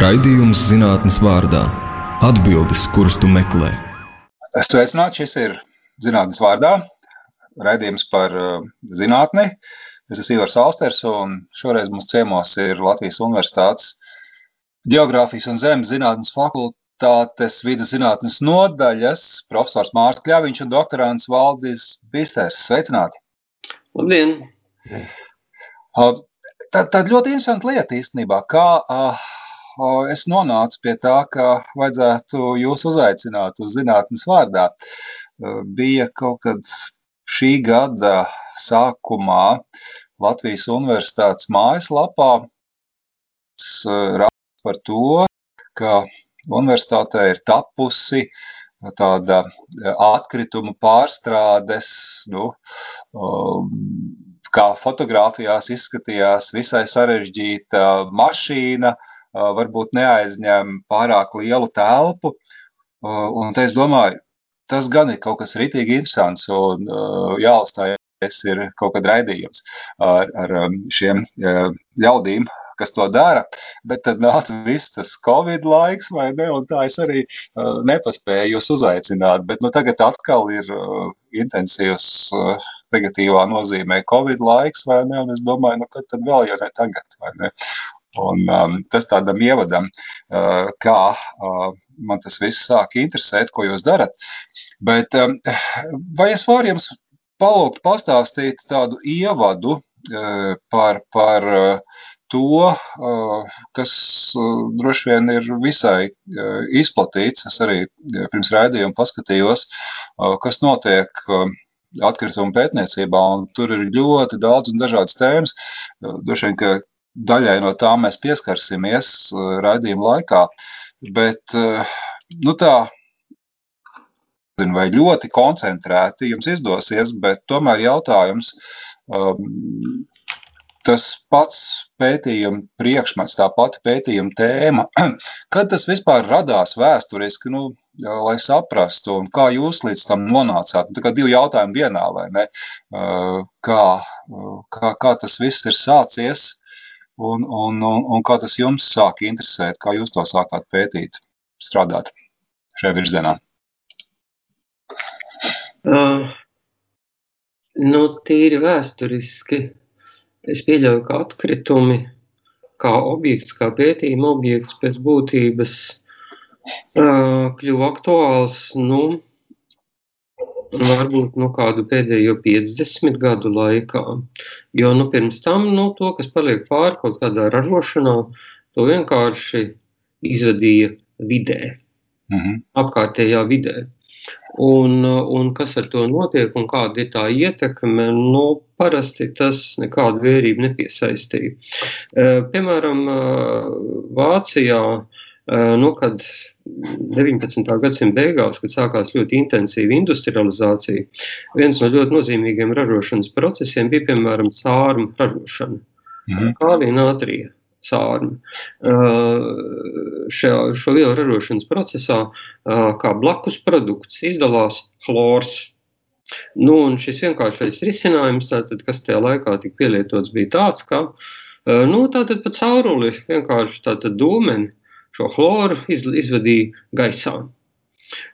Raidījums zinātnes vārdā - atbildes, kuras tu meklē. Sveicināti, šis ir zinātnes vārdā. Raidījums par uh, zinātni. Es esmu Ivars Alsters, un šoreiz mums ciemos ir Latvijas Universitātes Geogrāfijas un Zemes zinātnes fakultātes vidas zinātnes nodaļas profesors Mārcis Kļaviņš un doktorants Valdis Bisters. Sveicināti! Labdien! Uh, tā, tā ļoti interesanta lieta īstenībā, kā uh, es nonācu pie tā, ka vajadzētu jūs uzaicināt uz zinātnes vārdā. Bija kaut kad šī gada sākumā Latvijas Universitātes mājaslapā raksts par to, ka universitātē ir tapusi tāda atkritumu pārstrādes, nu, kā fotografijās izskatījās, visai sarežģīta mašīna, uh, varbūt neaizņem pārāk lielu telpu. Un es domāju, tas gan ir kaut kas ritīgi interesants un jāuzstājas ir kaut kad raidījums ar, ar šiem ļaudīm, kas to dara, bet tad nāca viss tas Covid laiks, vai ne, un tā es arī uh, nepaspēju jūs uzaicināt, bet nu tagad atkal ir uh, intensīvs uh, negatīvā nozīmē Covid laiks, vai ne, un es domāju, nu kad tad vēl, ja ne tagad, vai ne, Un, um, tas tādam ievadam, uh, kā uh, man tas viss sāk interesēt, ko jūs darat. Bet um, vai es varu jums palūgt pastāstīt tādu ievadu uh, par, par uh, to, uh, kas uh, droši vien ir visai uh, izplatīts. Es arī pirms raidījuma paskatījos, kas notiek. Uh, atkritumu pētniecībā, un tur ir ļoti daudz un dažādas tēmas. Droši vien, ka daļai no tām mēs pieskarsimies uh, raidījuma laikā, bet uh, nu tā, vai ļoti koncentrēti jums izdosies, bet tomēr jautājums, um, tas pats pētījuma priekšmets, tā pati pētījuma tēma, kad tas vispār radās vēsturiski, nu, lai saprastu, un kā jūs līdz tam nonācāt? Tā kā divi jautājumi vienā, vai ne? Uh, kā, kā, kā tas viss ir sācies, un, un, un, un kā tas jums sāk interesēt, kā jūs to sākāt pētīt, strādāt šajā virzienā? Uh, nu, tīri vēsturiski es pieļauju, ka atkritumi kā objekts, kā pētījuma objekts pēc būtības uh, kļuva aktuāls, nu, varbūt nu, kādu pēdējo 50 gadu laikā. Jo nu, pirms tam nu, to, kas paliek pāri kaut kādā ražošanā, to vienkārši izvadīja vidē, mm -hmm. apkārtējā vidē. Un, un kas ar to notiek un kāda ir tā ietekme, nu, parasti tas nekādu vērību nepiesaistīja. Piemēram, Vācijā, nu, kad 19. gadsimta beigās, kad sākās ļoti intensīva industrializācija, viens no ļoti nozīmīgiem ražošanas procesiem bija piemēram sārmu ražošana. Mhm. Kālija nātrija sārmu. Uh, šo, šo vielu ražošanas procesā uh, kā blakus produkts izdalās chlors. Nu, un šis vienkāršais risinājums, tātad, kas tajā laikā tika pielietots, bija tāds, ka nu, tātad pa cauruli vienkārši tātad dūmeni šo chloru iz, izvadīja gaisā.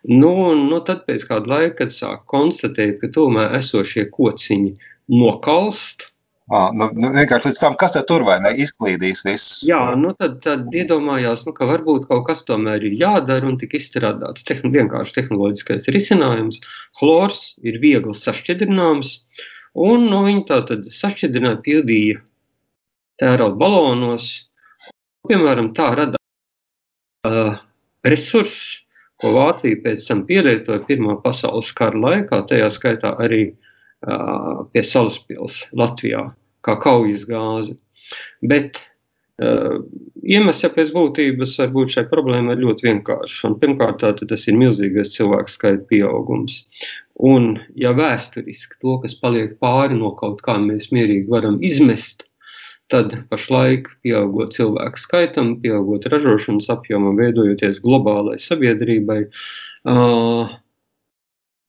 Nu, nu, tad pēc kāda laika, kad sāk konstatēt, ka tomēr esošie kociņi nokalst, À, nu, nu, vienkārši līdz tam, kas tur vai ne izklīdīs viss. Jā, nu tad, tad iedomājās, nu, ka varbūt kaut kas tomēr ir jādara un tika izstrādāts tehn vienkārši tehnoloģiskais risinājums. Chlors ir viegli sašķidrināms, un nu, viņi tā tad sašķidrināja, pildīja tērauda balonos. Piemēram, tā radās resurss, ko Vācija pēc tam pielietoja Pirmā pasaules kara laikā, tajā skaitā arī pie Salaspils Latvijā, kā kaujas gāzi. Bet iemesls ja pēc būtības varbūt šai problēmai ir ļoti vienkāršs. Un pirmkārt, tā, tas ir milzīgais cilvēku skaita pieaugums. Un, ja vēsturiski to, kas paliek pāri no kaut kā, mēs mierīgi varam izmest, tad pašlaik pieaugot cilvēku skaitam, pieaugot ražošanas apjomam, veidojoties globālai sabiedrībai,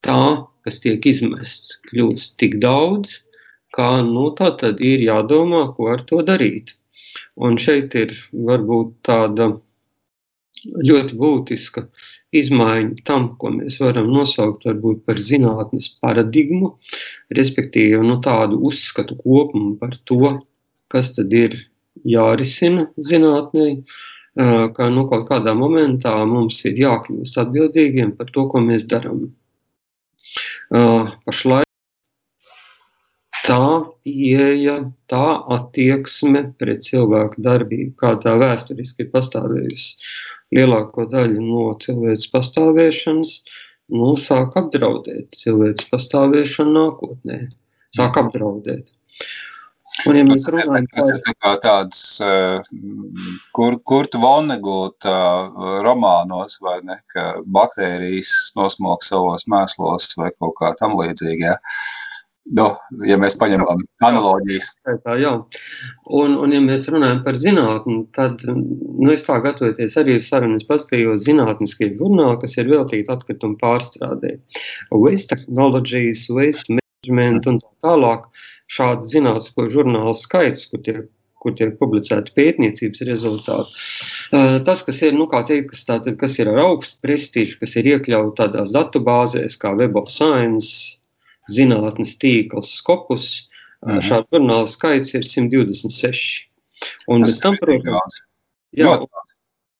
tā, kas tiek izmests, kļūst tik daudz, ka nu, tā tad ir jādomā, ko ar to darīt. Un šeit ir varbūt tāda ļoti būtiska izmaiņa tam, ko mēs varam nosaukt varbūt par zinātnes paradigmu, respektīvi nu, tādu uzskatu kopumu par to, kas tad ir jārisina zinātnē, ka nu, kaut kādā momentā mums ir jākļūst atbildīgiem par to, ko mēs darām. Pašlaik tā pieeja, tā attieksme pret cilvēku darbību, kā tā vēsturiski ir pastāvējusi lielāko daļu no cilvēces pastāvēšanas, nu, sāk apdraudēt cilvēces pastāvēšanu nākotnē. Sāk apdraudēt. Un, ja mēs runājam par tā tādas, kur, kur tu vonegūt romānos, vai ne, ka baktērijas nosmok savos mēslos vai kaut kā tam līdzīga, ja? Nu, ja mēs paņemam analoģijas. Tā, jā. Un, un, ja mēs runājam par zinātni, tad, nu, es tā gatavoties arī es paskatījos zinātniskie žurnāli, kas ir veltīti atkritumu pārstrādē. Waste technologies, waste management un tā tālāk. Šādu zinātnisko žurnālu skaits, kur tiek kur tiek publicēti pētniecības rezultāti. Tas, kas ir, nu, kā teikt, kas, tātad, kas ir ar augstu prestižu, kas ir iekļauts tādās datubāzēs kā Web of Science, zinātnes tīkls Skopus. Mhm. Šādu žurnālu skaits ir 126. Un bez tam, protams, jā,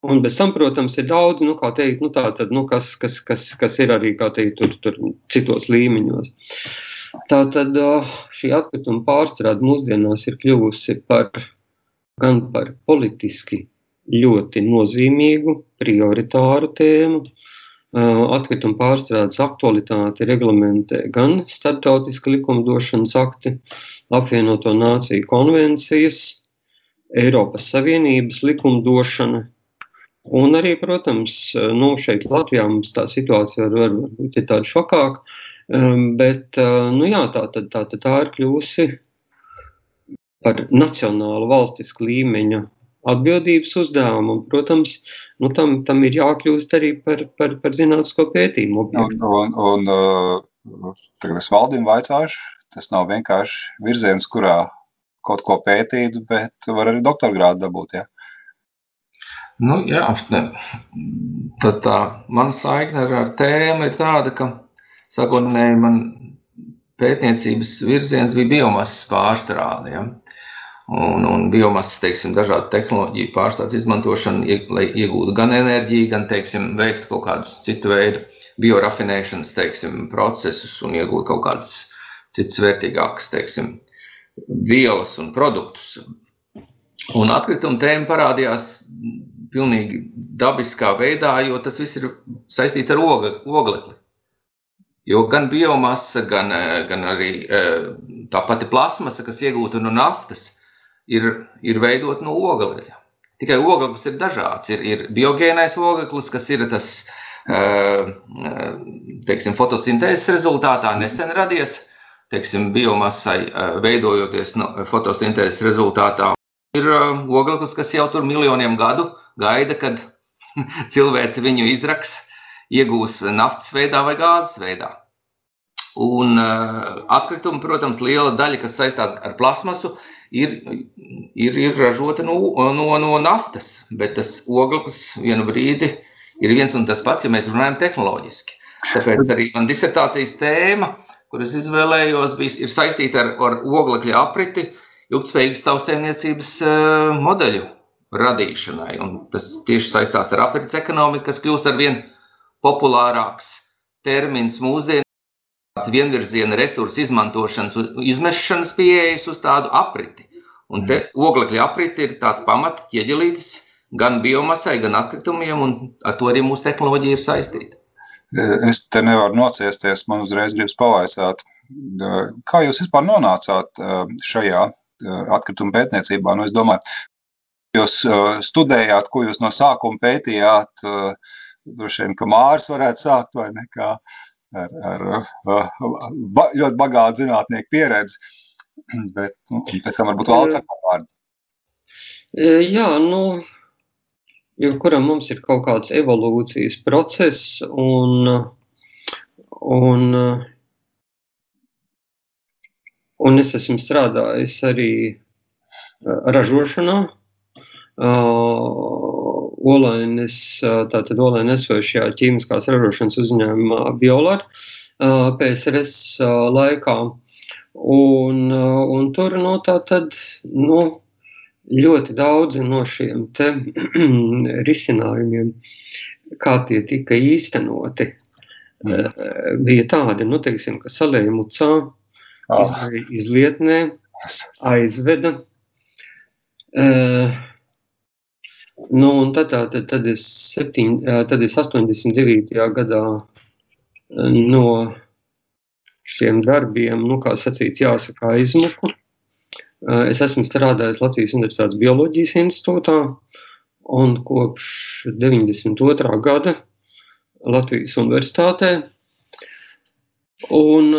un bez tam, protams, ir daudz, nu, kā teikt, nu, tā tad, nu, kas, kas, kas, kas ir arī, teikt, tur, tur citos līmeņos. Tā tad šī atkrituma pārstrāde mūsdienās ir kļuvusi par gan par politiski ļoti nozīmīgu, prioritāru tēmu, uh, atkrituma pārstrādes aktualitāti reglamentē gan starptautiska likumdošanas akti, apvienoto nāciju konvencijas, Eiropas Savienības likumdošana. Un arī, protams, nu, šeit Latvijā mums tā situācija var, varbūt ir tāda šokāka, bet nu, jā, tā, tā, tā, tā ir kļūsi par nacionālu valstisku līmeņa atbildības uzdevumu. Un, protams, nu, tam, tam ir jākļūst arī par, par, par zinātnisko pētījumu objektu. Un, un, un tagad es valdību vaicāšu, tas nav vienkārši virziens, kurā kaut ko pētīt, bet var arī doktora grādu dabūt. Ja? Nu, jā, tad tā mana saikne ar, ar tēmu ir tāda, ka sākotnēji man pētniecības virziens bija biomasas pārstrāde. Ja? un, un biomasas, teiksim, dažādu tehnoloģiju pārstādes izmantošanu, lai iegūtu gan enerģiju, gan, teiksim, veiktu kaut kādus citu veidu biorafinēšanas, teiksim, procesus un iegūt kaut kādas citas vērtīgākas, teiksim, vielas un produktus. Un atkrituma tēma parādījās pilnīgi dabiskā veidā, jo tas viss ir saistīts ar oglekli. Jo gan biomasa, gan, gan arī tā pati plasmasa, kas iegūta no naftas, ir, ir veidot no ogleļa. Tikai ogleklis ir dažāds. Ir, ir biogēnais ogleklis, kas ir tas eh, teiksim, fotosintēzes rezultātā nesen radies, teiksim, biomasai eh, veidojoties no fotosintēzes rezultātā. Ir eh, ogleklis, kas jau tur miljoniem gadu gaida, kad cilvēks viņu izraks, iegūs naftas veidā vai gāzes veidā. Un atkritumi, protams, liela daļa, kas saistās ar plasmasu, ir, ir, ir ražota no, no, no naftas, bet tas ogleklis vienu brīdi ir viens un tas pats, ja mēs runājam tehnoloģiski. Tāpēc arī man disertācijas tēma, kuras izvēlējos, bija, ir saistīta ar, ar oglekļa apriti, ilgspējīgas tautsēmniecības uh, modeļu radīšanai. Un tas tieši saistās ar aprits ekonomiku, kas kļūst ar vien populārāks termins mūsdienās vienvirziena resursu izmantošanas, izmešanas pieejas uz tādu apriti. Un te oglekļa apriti ir tāds pamata ķieģelītis gan biomasai, gan atkritumiem, un ar to arī mūsu tehnoloģija ir saistīta. Es te nevaru nociesties, man uzreiz gribas pavaicāt, kā jūs vispār nonācāt šajā atkrituma pētniecībā? Nu, es domāju, jūs studējāt, ko jūs no sākuma pētījāt, droši vien, ka Mārs varētu sākt vai ne, kā ar, ar ba, ļoti bagātu zinātnieku pieredzi, bet nu, pēc tam varbūt vēl cekā vārdu. Jā, nu, jebkuram mums ir kaut kāds evolūcijas process un, un, un es esmu strādājis arī ražošanā, olainis, tātad olainis esošajā ķīmiskās ražošanas uzņēmumā Biolar PSRS laikā. Un, un tur no nu, tā tad, nu, ļoti daudzi no šiem te risinājumiem, kā tie tika īstenoti, mm. bija tādi, nu, teiksim, ka salēja mucā, oh. izlietnē, aizveda. Uh, nu, un tad, tad, tad, es septiņ, tad es 89. gadā no šiem darbiem, nu, kā sacīt, jāsaka, aizmuku. Es esmu strādājis Latvijas Universitātes Bioloģijas institūtā un kopš 92. gada Latvijas Universitātē. Un,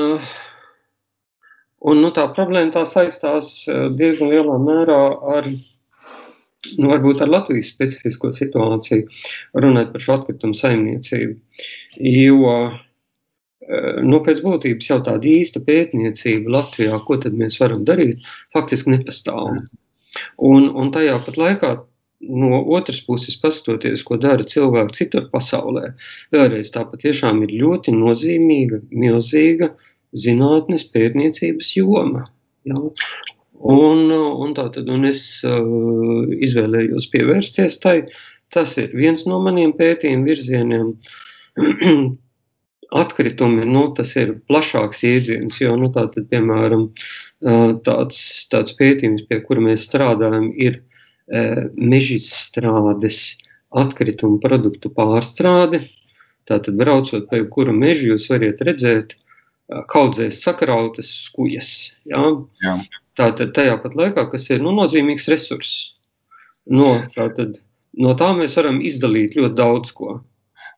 un nu, tā problēma tā saistās diezgan lielā mērā ar, nu, varbūt ar Latvijas specifisko situāciju, runājot par šo atkritumu saimniecību. Jo nu, pēc būtības jau tāda īsta pētniecība Latvijā, ko tad mēs varam darīt, faktiski nepastāv. Un, un tajā pat laikā no otras puses paskatoties, ko dara cilvēki citur pasaulē, vēlreiz tā patiešām ir ļoti nozīmīga, milzīga zinātnes pētniecības joma. Ja? Un, un tā tad un es uh, izvēlējos pievērsties tai. Tas ir viens no maniem pētījuma virzieniem. atkritumi, nu, tas ir plašāks jēdziens, jo, nu, tā tad, piemēram, tāds, tāds pētījums, pie kura mēs strādājam, ir mežstrādes atkritumu produktu pārstrāde. Tātad, braucot pa jebkuru mežu, jūs varat redzēt kaudzēs sakrautas skujas. Ja? Jā. Tātad, tajā pat laikā, kas ir nu, nozīmīgs resurss. No, tātad, no tā mēs varam izdalīt ļoti daudz ko.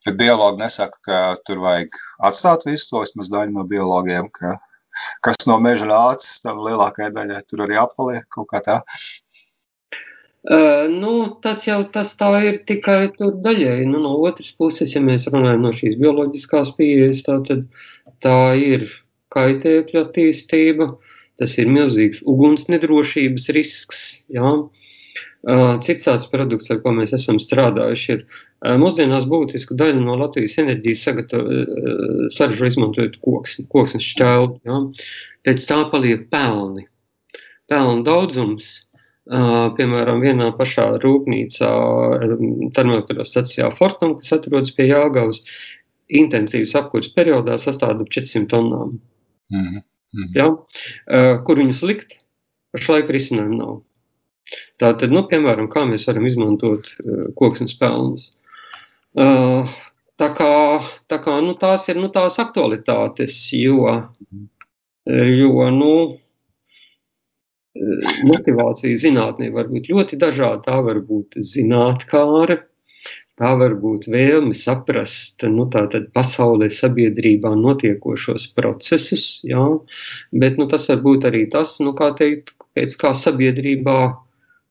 Bet biologi nesaka, ka tur vajag atstāt visu to. Vismaz daļa no biologiem, ka kas no meža nācis, tam lielākajai daļai tur arī apaliek kaut kā tā. Uh, nu, tas jau tas tā ir tikai tur daļēji. Nu, no otras puses, ja mēs runājam no šīs bioloģiskās pieejas, tā, tad tā ir kaitēkļu attīstība, tas ir milzīgs uguns nedrošības risks. Jā. Cits tāds produkts, ar ko mēs esam strādājuši, ir Mūsdienās būtisku daļu no Latvijas enerģijas saražo izmantojot koksni, koksnes šķeldu. Ja? Pēc tā paliek pelni. Pelnu daudzums, piemēram, vienā pašā rūpnīcā, termoelektrostacijā Fortum, kas atrodas pie Jāgavas, intensīvas apkurs periodā sastāv ap 400 tonnām. Mm -hmm. ja? Kur viņus likt? Pašlaik risinājumu nav. Tātad, nu, piemēram, kā mēs varam izmantot koksnes pelnus. Tā kā, tā kā nu, tās ir nu, tās aktualitātes, jo, jo nu, motivācija zinātnē var būt ļoti dažāda. Tā var būt zinātnāra, tā var būt vēlme saprast nu, pasaulē, sabiedrībā notiekošos procesus, jā, bet nu, tas var būt arī tas, nu, kā teikt, pēc kā sabiedrībā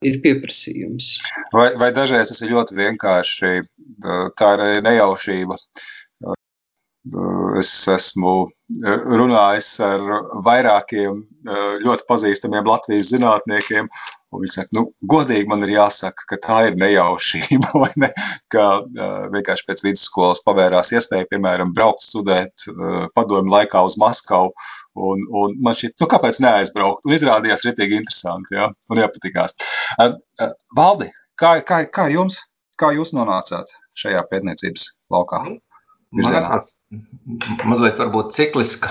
ir pieprasījums. Vai, vai dažreiz tas ir ļoti vienkārši, tā ir nejaušība. Es esmu runājis ar vairākiem ļoti pazīstamiem Latvijas zinātniekiem, un viņi saka, nu, godīgi man ir jāsaka, ka tā ir nejaušība, vai ne? Ka vienkārši pēc vidusskolas pavērās iespēja, piemēram, braukt studēt padomu laikā uz Maskavu, Un, un man šķiet, nu, kāpēc neaizbraukt? Un izrādījās rītīgi interesanti, ja? un iepatikās. Uh, uh, Valdi, kā, kā, kā jums, kā jūs nonācāt šajā pētniecības laukā? Virzienā? Man mazliet varbūt cikliska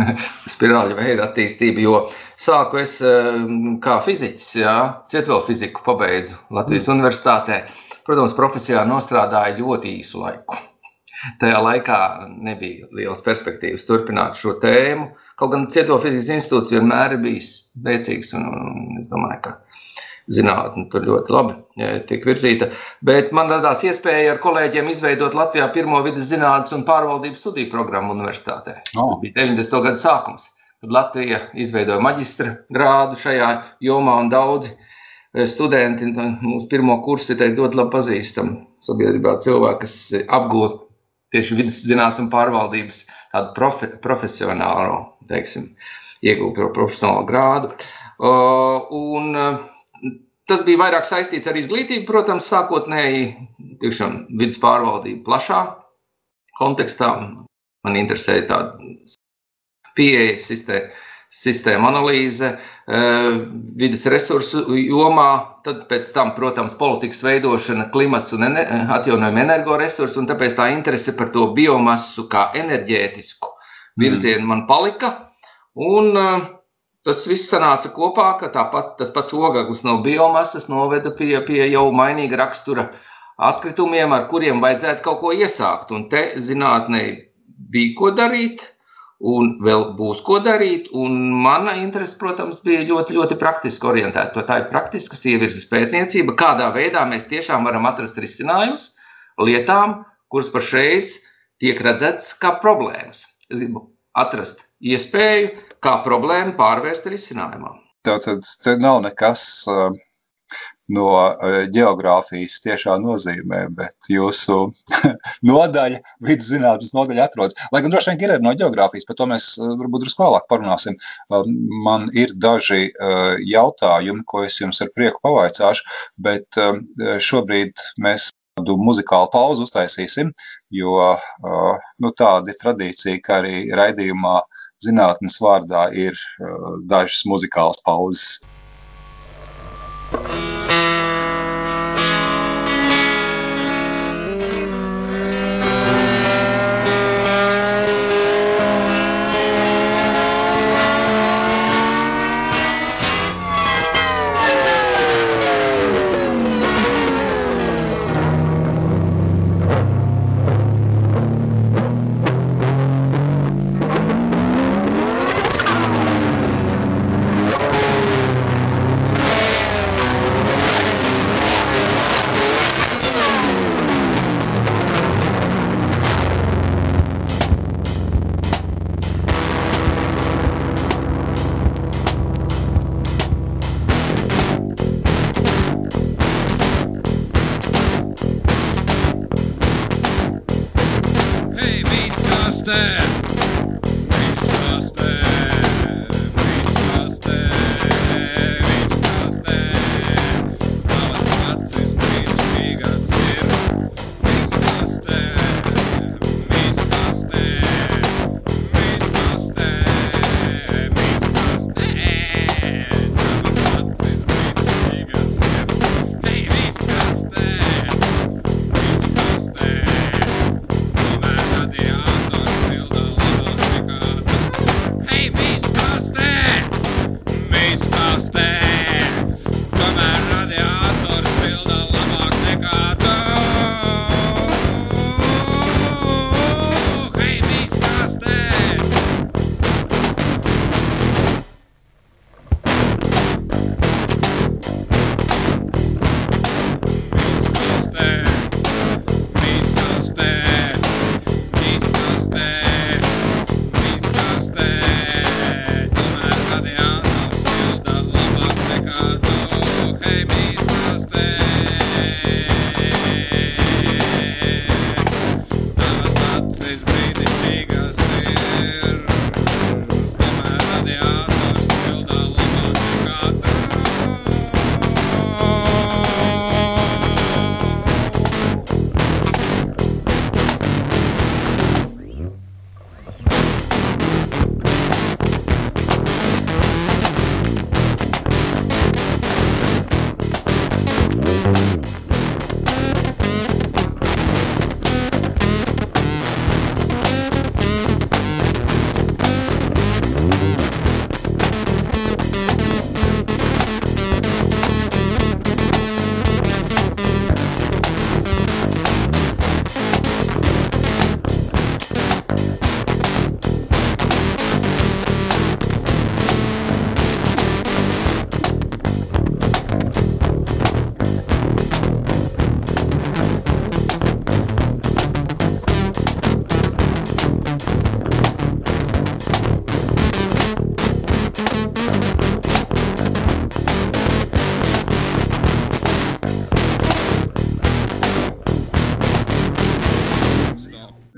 spirāļa veida attīstība, jo sāku es kā fiziķis, jā, cietvēl fiziku pabeidzu Latvijas mm. universitātē. Protams, profesijā nostrādāju ļoti īsu laiku. Tajā laikā nebija liels perspektīvas turpināt šo tēmu. Kaut gan Cieto fizikas institūts vienmēr ir bijis veicīgs, un, un es domāju, ka zinātne tur ļoti labi tiek virzīta. Bet man radās iespēja ar kolēģiem izveidot Latvijā pirmo vidas zinātnes un pārvaldības studiju programmu universitātē. Oh. Tas bija 90. gada sākums, kad Latvija izveidoja maģistra grādu šajā jomā un daudzi eh, studenti mūsu pirmo kursu ir ļoti labi pazīstami sabiedrībā cilvēki, kas apgūst tieši vidas zinātnes un pārvaldības tādu profe, profesionālu, teiksim, iegūt profesionālu grādu. Uh, un, uh, Tas bija vairāk saistīts ar izglītību, protams, sākotnēji tiešām vidas pārvaldību plašā kontekstā. Man interesēja tāda pieeja, sistēma, sistēma analīze, vidas resursu jomā, tad pēc tam, protams, politikas veidošana, klimats un atjaunojama energoresursi, un tāpēc tā interese par to biomasu kā enerģētisku virzienu man palika. Un tas viss sanāca kopā, ka tāpat tas pats ogaglis no biomasas noveda pie, pie jau mainīga rakstura atkritumiem, ar kuriem vajadzētu kaut ko iesākt. Un te zinātnē bija ko darīt, un vēl būs ko darīt. Un mana interese, protams, bija ļoti, ļoti praktiski orientēta. Tā ir praktiskas ievirzes pētniecība, kādā veidā mēs tiešām varam atrast risinājumus lietām, kuras pašreiz tiek redzētas kā problēmas. Es gribu atrast iespēju, kā problēmu pārvērst risinājumā. Tātad te nav nekas uh, no uh, geogrāfijas tiešā nozīmē, bet jūsu nodaļa, vidus zinātnes nodaļa atrodas. Lai gan droši vien ir no geogrāfijas, par to mēs uh, varbūt drusku vēlāk parunāsim. Man ir daži jautājumi, ko es jums ar prieku pavaicāšu, bet um, šobrīd mēs tādu muzikālu pauzu uztaisīsim, jo nu, tāda ir tradīcija, ka arī raidījumā zinātnes vārdā ir dažas muzikālas pauzes.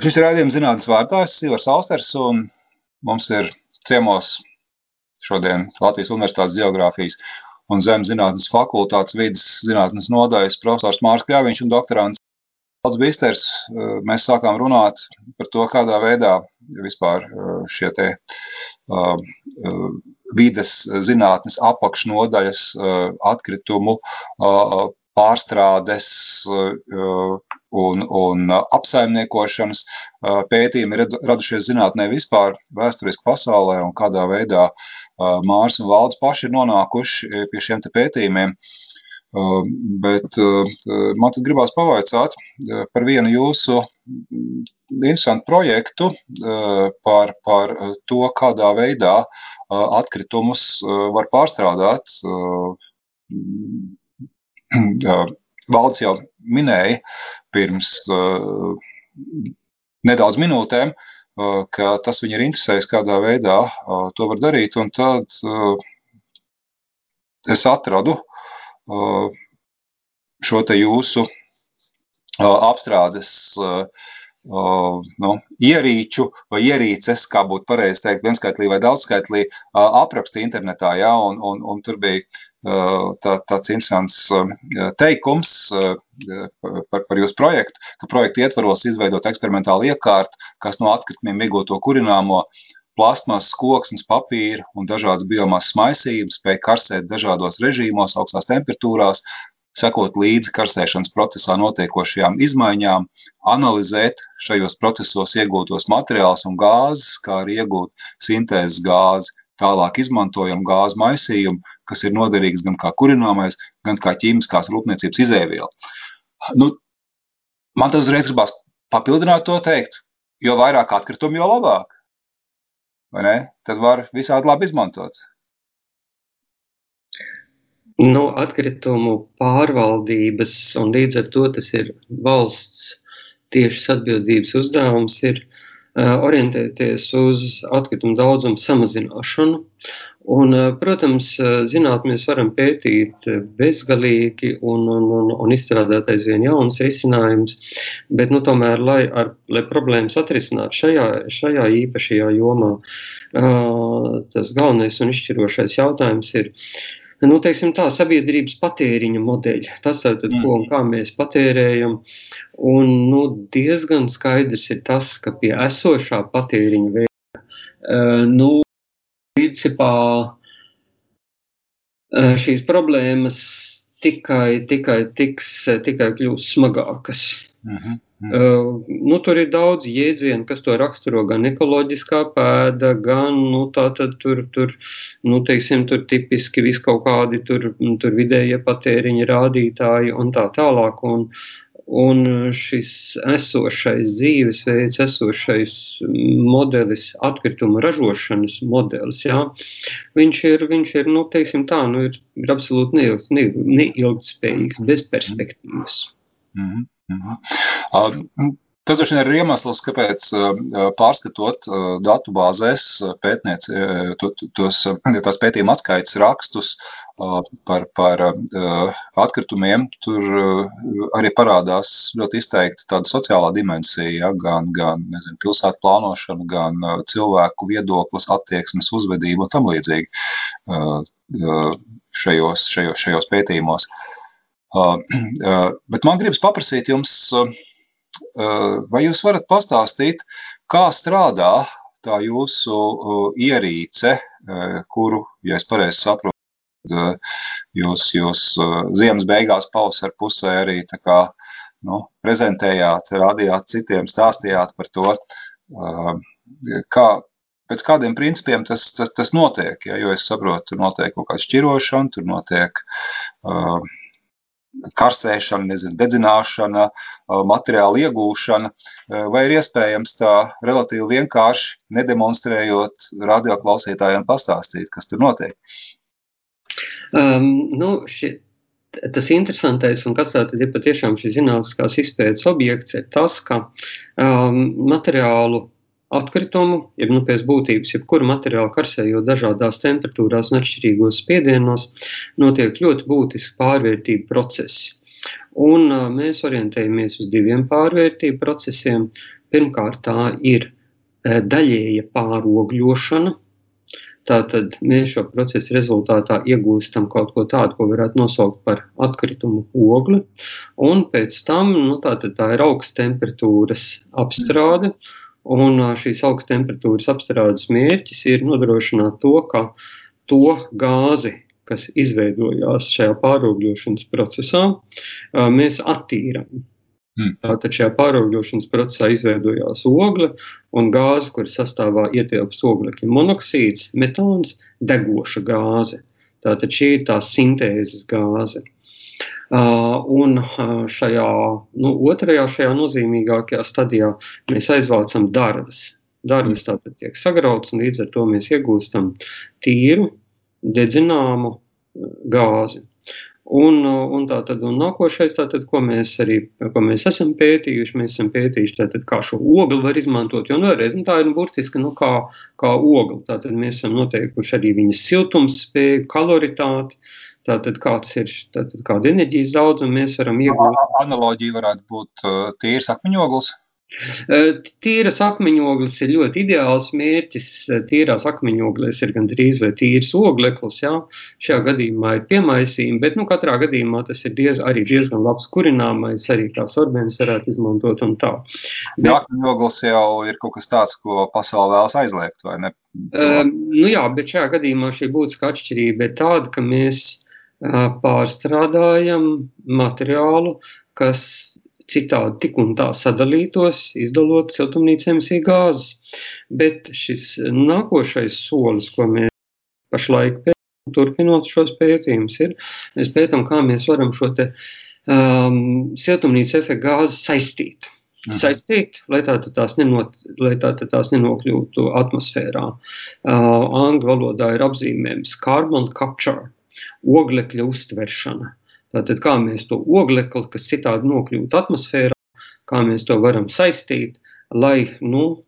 Šis ir raidījums. Es esmu Ivars Austers un mums ir ciemos šodien Latvijas Universitātes geogrāfijas un zemes zinātnes fakultātes vidas zinātnes nodaļas profesors Mārs Kļāviņš un doktorants Valds Bīsters mēs sākām runāt par to, kādā veidā vispār šie te vides zinātnes apakšnodaļas atkritumu pārstrādes un, un apsaimniekošanas pētījumi ir radušies zinātnē vispār, vēsturiski pasaulē un kādā veidā Mārs un Valds paši ir nonākuši pie šiem pētījumiem. Bet man tad gribās pavaicāt par vienu jūsu interesantu projektu par, par to, kādā veidā atkritumus var pārstrādāt Valds jau minēja pirms uh, nedaudz minūtēm, uh, ka tas viņu ir interesējis, kādā veidā uh, to var darīt. Un tad es atradu šo te jūsu apstrādes nu, ierīču vai ierīces, kā būtu pareizi teikt, vienskaitlī vai daudzskaitlī, apraksti internetā. Ja, un, un, un tur bija tā, tāds interesants teikums par, par jūsu projektu, ka projekta ietvaros izveidot eksperimentālu iekārtu, kas no atkritumiem iegūto kurināmo plasmas, koksnes, papīra un dažādas biomasas maisības spēj karsēt dažādos režīmos, augstās temperatūrās, sekot līdzi karsēšanas procesā notiekošajām izmaiņām, analizēt šajos procesos iegūtos materiālus un gāzes, kā arī iegūt sintēzes gāzi. Tālāk izmantojam gāzu maisījumu, kas ir noderīgs gan kā kurināmais, gan kā ķīmiskās rūpniecības izēviela. Nu, man tas uzreiz gribās papildināt to teikt, jo vairāk atkritumu, jo labāk. Tad var visādi labi izmantot. Nu, atkritumu pārvaldības un līdz ar to tas ir valsts tiešas atbildības uzdevums ir uh, orientēties uz atkritumu daudzumu samazināšanu. Un, uh, protams, zināt, mēs varam pētīt bezgalīgi un, un, un, un izstrādāt aizvien jaunas risinājumus, bet, nu, tomēr, lai, ar, lai problēmas atrisinātu šajā, šajā īpašajā jomā, tas galvenais un izšķirošais jautājums ir, uh, nu, teiksim, tā sabiedrības patēriņa modeļi. Tas ir tas, ko un kā mēs patērējam. Un, nu, diezgan skaidrs ir tas, ka pie esošā patēriņa veida, uh, nu, principā uh, šīs problēmas tikai, tikai, tiks, tikai kļūs smagākas. Uh mhm. -huh. Uh, nu, tur ir daudz jēdzienu, kas to raksturo. Gan ekoloģiskā pēda, gan nu, tātad, tur, tur, nu, teiksim, tur tipiski vis kaut kādi tur, tur vidējie patēriņa rādītāji un tā tālāk. Un, un šis esošais dzīvesveids, esošais modelis, atkrituma ražošanas modelis, jā, viņš ir, viņš ir, nu, teiksim tā, nu, ir, ir absolūti neilg, neilgtspējīgs, bez perspektīvas. Mm -hmm. Mhm. Tas droši vien ir iemesls, kāpēc pārskatot datu bāzēs tos, tās pētījuma atskaites rakstus par, par atkritumiem, tur arī parādās ļoti izteikti tāda sociālā dimensija, ja, gan, gan nezinu, pilsētu plānošana, gan cilvēku viedoklis, attieksmes, uzvedība un tam līdzīgi šajos, šajos, šajos pētījumos. Bet man gribas paprasīt jums, vai jūs varat pastāstīt, kā strādā tā jūsu ierīce, kuru, ja es pareizi saprotu, jūs, jūs ziemas beigās pavasara pusē arī kā nu, prezentējāt, rādījāt citiem, stāstījāt par to, kā, pēc kādiem principiem tas, tas, tas notiek. Ja, jo es saprotu, tur notiek kaut kāda šķirošana, tur notiek uh, karsēšana, nezinu, dedzināšana, materiāla iegūšana, vai ir iespējams tā relatīvi vienkārši nedemonstrējot radioklausītājiem pastāstīt, kas tur notiek? Um, nu, ši, tas interesantais un kas tātad ir patiešām šis zinātniskās izpētes objekts ir tas, ka um, materiālu atkritumu, jeb nu, pēc būtības, jebkuru materiālu karsējot dažādās temperatūrās un atšķirīgos spiedienos, notiek ļoti būtiski pārvērtību procesi. Un uh, mēs orientējamies uz diviem pārvērtību procesiem. Pirmkārt, tā ir uh, daļēja pārogļošana. Tātad mēs šo procesu rezultātā iegūstam kaut ko tādu, ko varētu nosaukt par atkritumu ogli. Un pēc tam nu, tā, tā ir augsta temperatūras apstrāde. Un šīs augsta temperatūras apstrādes mērķis ir nodrošināt to, ka to gāzi, kas izveidojās šajā pāraugļošanas procesā, mēs attīrām. Hmm. Tātad šajā pāraugļošanas procesā izveidojās ogle un gāze, kuras sastāvā ietilpst oglekļa monoksīds, metāns, degoša gāze. Tātad šī ir tā sintēzes gāze. Uh, un šajā nu, otrajā, šajā nozīmīgākajā stadijā mēs aizvācam darbus. Darbus tātad tiek sagrauts, un līdz ar to mēs iegūstam tīru, dedzināmu gāzi. Un, un, tātad, un nākošais, tātad, ko, mēs arī, ko mēs esam pētījuši, mēs esam pētījuši, tātad, kā šo ogli var izmantot. Jo nu, vēlreiz, nu, tā ir burtiski nu, kā, kā ogli. Tātad mēs esam noteikuši arī viņas siltumspēju, kaloritāti. Tātad, kāds ir tātad, kāda enerģijas daudzuma mēs varam iegūt? Analoģija varētu būt tīrs akmeņoglis. Tīras akmeņoglis ir ļoti ideāls mērķis. Tīrās akmeņoglēs ir gandrīz vai tīrs ogleklis. Jā. Šajā gadījumā ir piemaisījumi, bet nu, katrā gadījumā tas ir diez, arī diezgan labs kurināmais, arī kā sorbēns varētu izmantot un tā. Bet, akmeņoglis jau ir kaut kas tāds, ko pasaule vēlas aizliegt, vai ne? Uh, nu jā, bet šajā gadījumā šī būtiska atšķirība ir tāda, ka mēs uh, pārstrādājam materiālu, kas citādi tik un tā sadalītos, izdalot siltumnīca emisiju gāzes. Bet šis nākošais solis, ko mēs pašlaik pētām, turpinot šos pētījumus, ir, mēs pētām, kā mēs varam šo te um, siltumnīca efektu gāzi saistīt. Aha. Saistīt, lai tā tās, nenot, lai tā tās nenokļūtu atmosfērā. Uh, angļu valodā ir apzīmējums carbon capture, oglekļa uztveršana. Tātad, kā mēs to oglekli, kas citādi nokļūtu atmosfērā, kā mēs to varam saistīt, lai nu,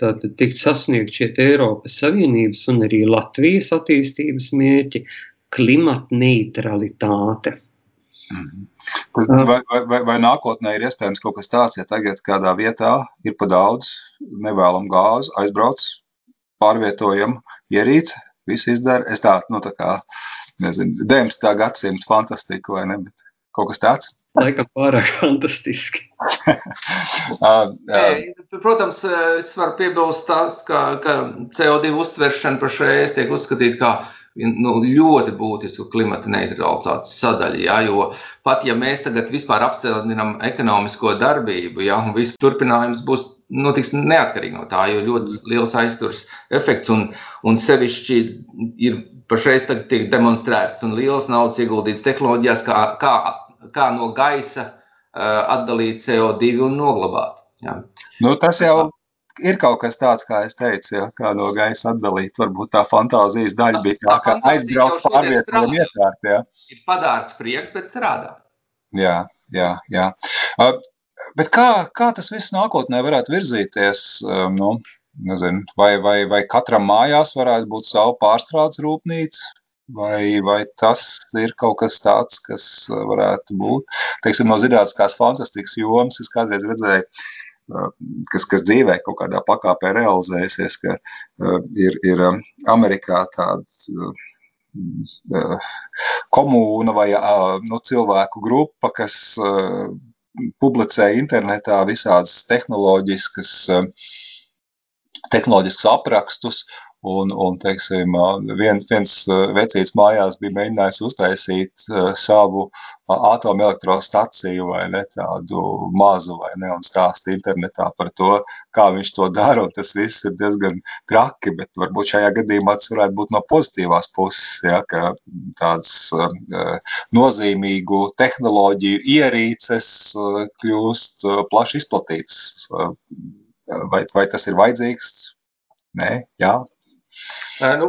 tātad tiktu sasniegt šie Eiropas Savienības un arī Latvijas attīstības mērķi - klimata neutralitāte. Mhm. Vai, vai, vai, vai nākotnē ir iespējams kaut kas tāds, ja tagad kādā vietā ir pa daudz nevēlamu gāzu, aizbrauc, pārvietojam ierīci, visu izdara? Es tā, nu, tā kā nezinu, 19. gadsimta fantastika vai ne, bet kaut kas tāds. Laikam pārāk fantastiski. uh, uh. Protams, es varu piebilst tās, ka, ka CO2 uztveršana pašreiz tiek uzskatīta kā nu, ļoti būtisku klimata neutralitātes sadaļu. Ja, jo pat ja mēs tagad vispār apstādinām ekonomisko darbību, ja, un viss turpinājums būs notiks neatkarīgi no tā, jo ļoti liels aizturs efekts un, un sevišķi ir pašreiz tiek demonstrēts un liels naudas ieguldīts tehnoloģijās, kā, kā, kā no gaisa uh, atdalīt CO2 un noglabāt. Ja. Nu, tas jau ir kaut kas tāds, kā es teicu, ja, kā no gaisa atdalīt. Varbūt tā fantāzijas daļa bija tā, ka aizbraukt pārvietojumu iekārt. Ja. Ir padārts prieks, bet strādā. Jā, jā, jā. Uh, Bet kā, kā tas viss nākotnē varētu virzīties? Um, nu, nezinu, vai, vai, vai katram mājās varētu būt savu pārstrādes rūpnīcu, vai, vai tas ir kaut kas tāds, kas uh, varētu būt? Teiksim, no zinātniskās fantastikas jomas es kādreiz redzēju, uh, kas, kas dzīvē kaut kādā pakāpē realizēsies, ka uh, ir, ir um, Amerikā tāda uh, komūna vai uh, nu, cilvēku grupa, kas uh, publicē internetā visādas tehnoloģiskas, eh, tehnoloģiskus aprakstus. Un, un teiksim, viens, viens vecīts mājās bija mēģinājis uztaisīt savu atomelektrostaciju vai ne tādu mazu vai ne un stāst internetā par to, kā viņš to dara. Un tas viss ir diezgan traki, bet varbūt šajā gadījumā tas varētu būt no pozitīvās puses, ja, ka tādas uh, nozīmīgu tehnoloģiju ierīces kļūst plaši izplatītas. Vai, vai tas ir vajadzīgs? Nē, jā, Nu,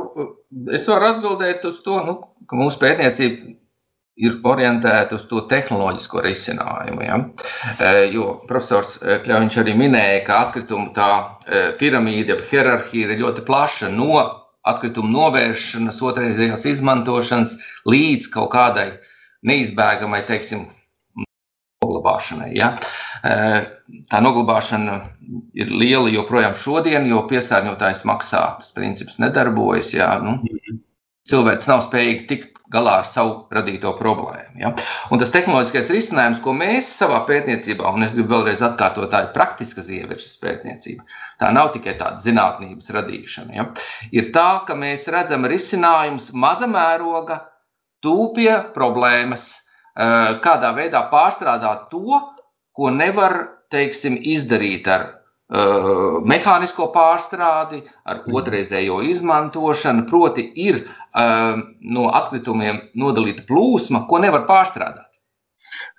es varu atbildēt uz to, nu, ka mūsu pētniecība ir orientēta uz to tehnoloģisko risinājumu. Ja? Jo profesors Kļaviņš arī minēja, ka atkritumu tā piramīda, hierarhija ir ļoti plaša no atkritumu novēršanas, otrreizējās izmantošanas līdz kaut kādai neizbēgamai, teiksim, noglabāšanai. Ja? Tā noglabāšana ir liela joprojām šodien, jo piesārņotājs maksā. Tas princips nedarbojas. Ja? Nu, cilvēks nav spējīgs tikt galā ar savu radīto problēmu. Ja? Un tas tehnoloģiskais risinājums, ko mēs savā pētniecībā, un es gribu vēlreiz atkārtot, tā ir praktiska ieviešas pētniecība. Tā nav tikai tāda zinātnības radīšana. Ja? Ir tā, ka mēs redzam risinājumus maza mēroga, tūpie problēmas, eh, kādā veidā pārstrādāt to, ko nevar teiksim, izdarīt ar uh, mehānisko pārstrādi, ar mhm. otrreizējo izmantošanu. Proti, ir uh, no atkritumiem nodalīta plūsma, ko nevar pārstrādāt.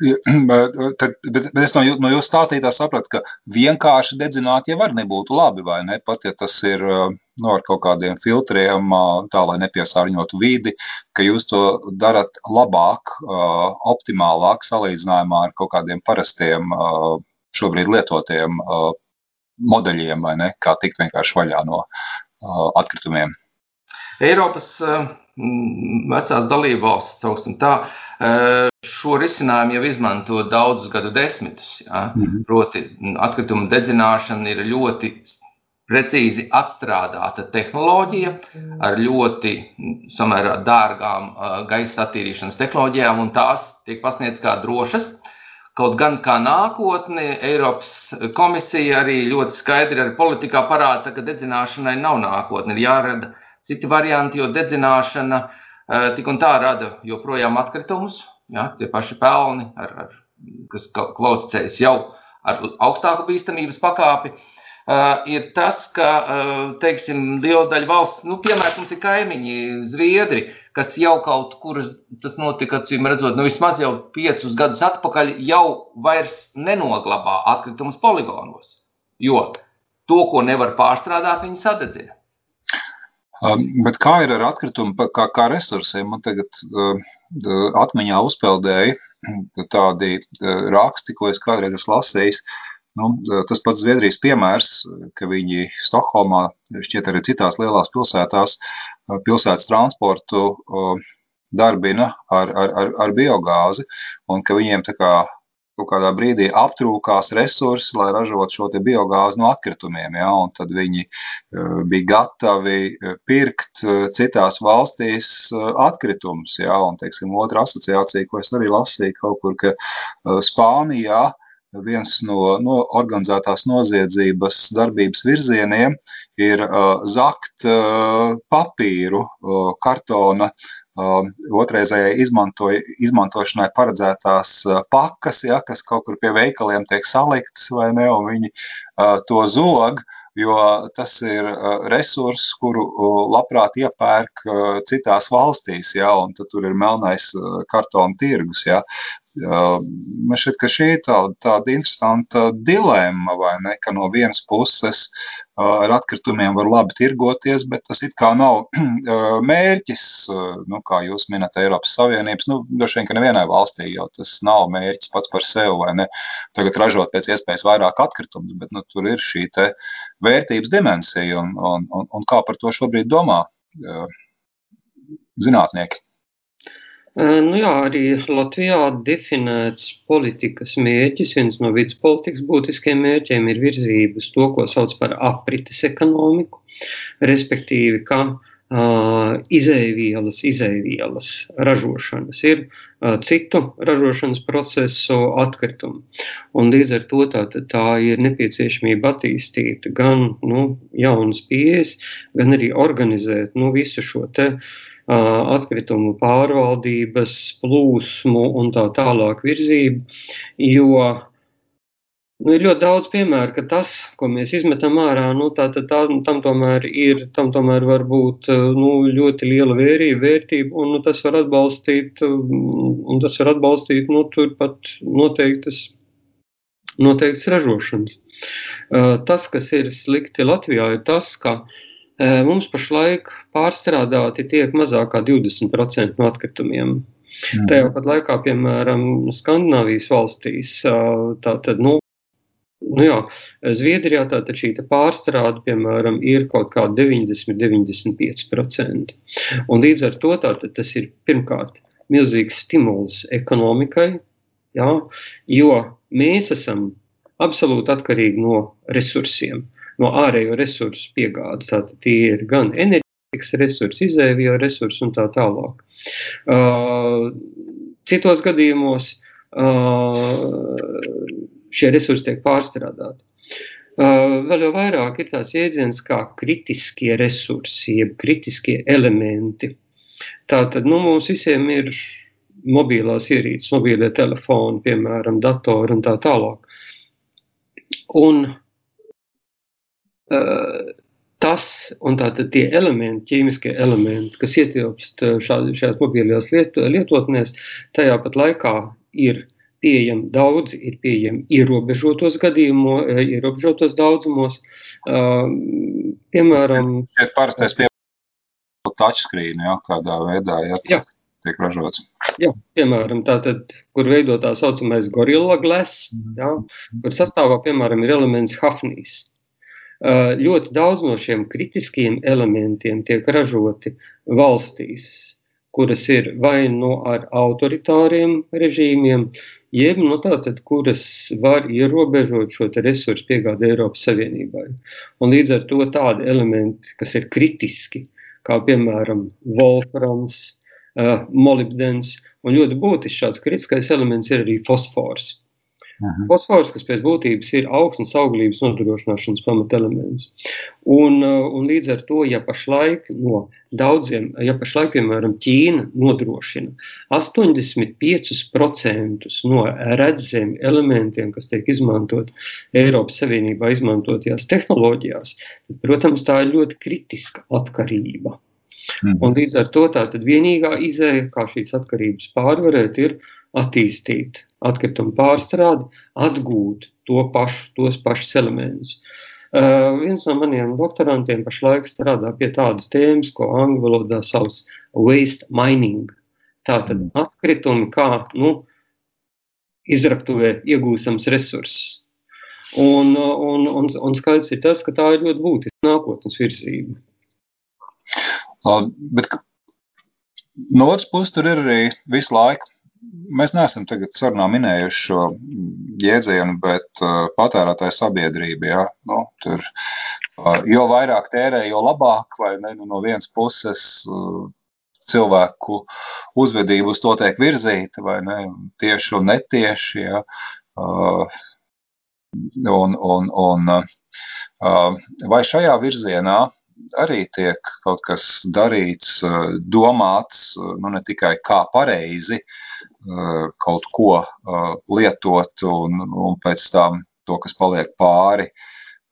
Tad, bet, bet es no, jū, no jūsu stāstītā sapratu, ka vienkārši dedzināt jau var nebūtu labi, vai ne? Pat ja tas ir nu, ar kaut kādiem filtriem, tā lai nepiesārņotu vidi, ka jūs to darat labāk, optimālāk salīdzinājumā ar kaut kādiem parastiem šobrīd lietotiem modeļiem, vai ne? Kā tikt vienkārši vaļā no atkritumiem. Eiropas vecās dalībvalstis, šo risinājumu jau izmanto daudzus gadu desmitus. Ja? Mm -hmm. Proti, atkrituma dedzināšana ir ļoti precīzi atstrādāta tehnoloģija ar ļoti samērā dārgām gaisa attīrīšanas tehnoloģijām, un tās tiek pasniegtas kā drošas. Kaut gan kā nākotne, Eiropas komisija arī ļoti skaidri ar politikā parāda, ka dedzināšanai nav nākotne. Ir jārada citi varianti, jo dedzināšana tik un tā rada joprojām atkritumus, ja, tie paši pelni, ar, ar, kas kvalificējas jau ar augstāku bīstamības pakāpi. Uh, ir tas, ka uh, teiksim, liela daļa valsts, nu, piemēram, mums ir kaimiņi, Zviedri, kas jau kaut kur tas notika, acīm redzot, nu, vismaz jau piecus gadus atpakaļ, jau vairs nenoglabā atkritumus poligonos. Jo to, ko nevar pārstrādāt, viņi sadedzina. Bet kā ir ar atkritumu, kā, kā resursiem? Man tagad uh, atmiņā uzpeldēja tādi uh, raksti, ko es kādreiz esmu lasījis. Nu, tas pats Zviedrijas piemērs, ka viņi Stokholmā, šķiet arī citās lielās pilsētās, pilsētas transportu darbina ar, ar, ar, ar biogāzi, un ka viņiem tā kā kaut kādā brīdī aptrūkās resursi, lai ražotu šo biogāzi no atkritumiem. Ja? Un tad viņi uh, bija gatavi eh, pirkt uh, citās valstīs atkritumus. Ja? Un, teiksim, otra asociācija, ko es arī lasīju kaut kur, ka Spānijā viens no, no organizētās noziedzības darbības virzieniem ir uh, zakt uh, papīru, uh, kartona Um, otrreizējai izmantošanai paredzētās uh, pakas, ja, kas kaut kur pie veikaliem tiek saliktas, vai ne, un viņi uh, to zog, jo tas ir uh, resurss, kuru labprāt iepērk citās valstīs, ja, un tur ir melnais kartona tirgus. Ja. Man šķiet, ka šī ir tāda, tāda interesanta dilemma, vai ne, ka no vienas puses ar atkritumiem var labi tirgoties, bet tas it kā nav mērķis, nu, kā jūs minat, Eiropas Savienības, nu, droši vien, ka nevienai valstī jau tas nav mērķis pats par sevi, vai ne, tagad ražot pēc iespējas vairāk atkritumus, bet, nu, tur ir šī vērtības dimensija, un, un, un, un kā par to šobrīd domā zinātnieki? Nu jā, arī Latvijā definēts politikas mērķis, viens no vidas politikas būtiskiem mērķiem ir virzība uz to, ko sauc par aprites ekonomiku, respektīvi, ka uh, izēvielas, izēvielas ražošanas ir uh, citu ražošanas procesu atkritumi. Un līdz ar to tā, tā ir nepieciešamība attīstīt gan nu, jaunas pieejas, gan arī organizēt nu, visu šo te uh, atkritumu pārvaldības plūsmu un tā tālāk virzību, jo nu, ir ļoti daudz piemēru, ka tas, ko mēs izmetam ārā, nu, tā, tā, tā, tam tomēr ir, tam tomēr var būt nu, ļoti liela vērība, vērtība, un nu, tas var atbalstīt, un tas var atbalstīt, nu, turpat noteiktas, noteiktas ražošanas. Tas, kas ir slikti Latvijā, ir tas, ka uh, Mums pašlaik pārstrādāti tiek mazāk kā 20% no atkritumiem. Mm. Tajā pat laikā, piemēram, Skandināvijas valstīs, tātad, nu, nu jā, Zviedrijā tātad šī pārstrāde, piemēram, ir kaut kā 90-95%. Un līdz ar to tātad tas ir pirmkārt milzīgs stimuls ekonomikai, Ja? Jo mēs esam absolūti atkarīgi no resursiem, no ārējo resursu piegādes. Tātad tie ir gan enerģijas resursi, izēvijo resursi un tā tālāk. Uh, citos gadījumos uh, šie resursi tiek pārstrādāti. Uh, vēl jau vairāk ir tāds jēdziens kā kritiskie resursi, jeb kritiskie elementi. Tātad nu, mums visiem ir mobilās ierīces, mobīlie telefoni, piemēram, datori un tā tālāk. Un tas un tātad tie elementi, ķīmiskie elementi, kas ietilpst šajās mobilajās liet, lietotnēs, tajā pat laikā ir pieejami daudzi, ir pieejami ierobežotos gadījumos, ierobežotos daudzumos. Piemēram, šeit parastais pie touchscreen, ja, kādā veidā, ja, jā. tiek ražots. Jā, piemēram, tātad, kur veido tā saucamais gorilla glass, ja, kur sastāvā, piemēram, ir elements hafnīs. Uh, ļoti daudz no šiem kritiskiem elementiem tiek ražoti valstīs, kuras ir vai nu no ar autoritāriem režīmiem, jeb nu, tātad, kuras var ierobežot šo resursu piegādi Eiropas Savienībai. Un līdz ar to tādi elementi, kas ir kritiski, kā piemēram Wolframs, uh, molibdens, un ļoti būtisks šāds kritiskais elements ir arī fosfors. Mhm. Fosfors, kas pēc būtības ir augsnes auglības nodrošināšanas pamatelements. Un, uh, un līdz ar to, ja pašlaik no daudziem, ja pašlaik, piemēram, Ķīna nodrošina 85% no redzēm elementiem, kas tiek izmantot Eiropas Savienībā izmantotajās tehnoloģijās, tad, protams, tā ir ļoti kritiska atkarība. Mhm. Un līdz ar to tā tad vienīgā izēja, kā šīs atkarības pārvarēt, ir attīstīt atkritumu pārstrādi, atgūt to pašu, tos pašus elementus. Uh, viens no maniem doktorantiem pašlaik strādā pie tādas tēmas, ko angļu valodā sauc waste mining. Tātad mm. atkritumi kā nu, izraktuvē iegūstams resurss. Un, un, un, un skaidrs ir tas, ka tā ir ļoti būtiska nākotnes virzība. Uh, bet no otras puses, tur ir arī visu laiku mēs neesam tagad sarunā minējuši šo jēdzienu, bet uh, patērētāja sabiedrība, ja, nu, tur, uh, jo vairāk tērē, jo labāk, ne, nu, no vienas puses uh, cilvēku uzvedību uz to tiek virzīta, vai ne, tieši un netieši, ja, uh, un, un, un uh, vai šajā virzienā arī tiek kaut kas darīts, domāts, nu ne tikai kā pareizi kaut ko lietot un, un pēc tam to, kas paliek pāri,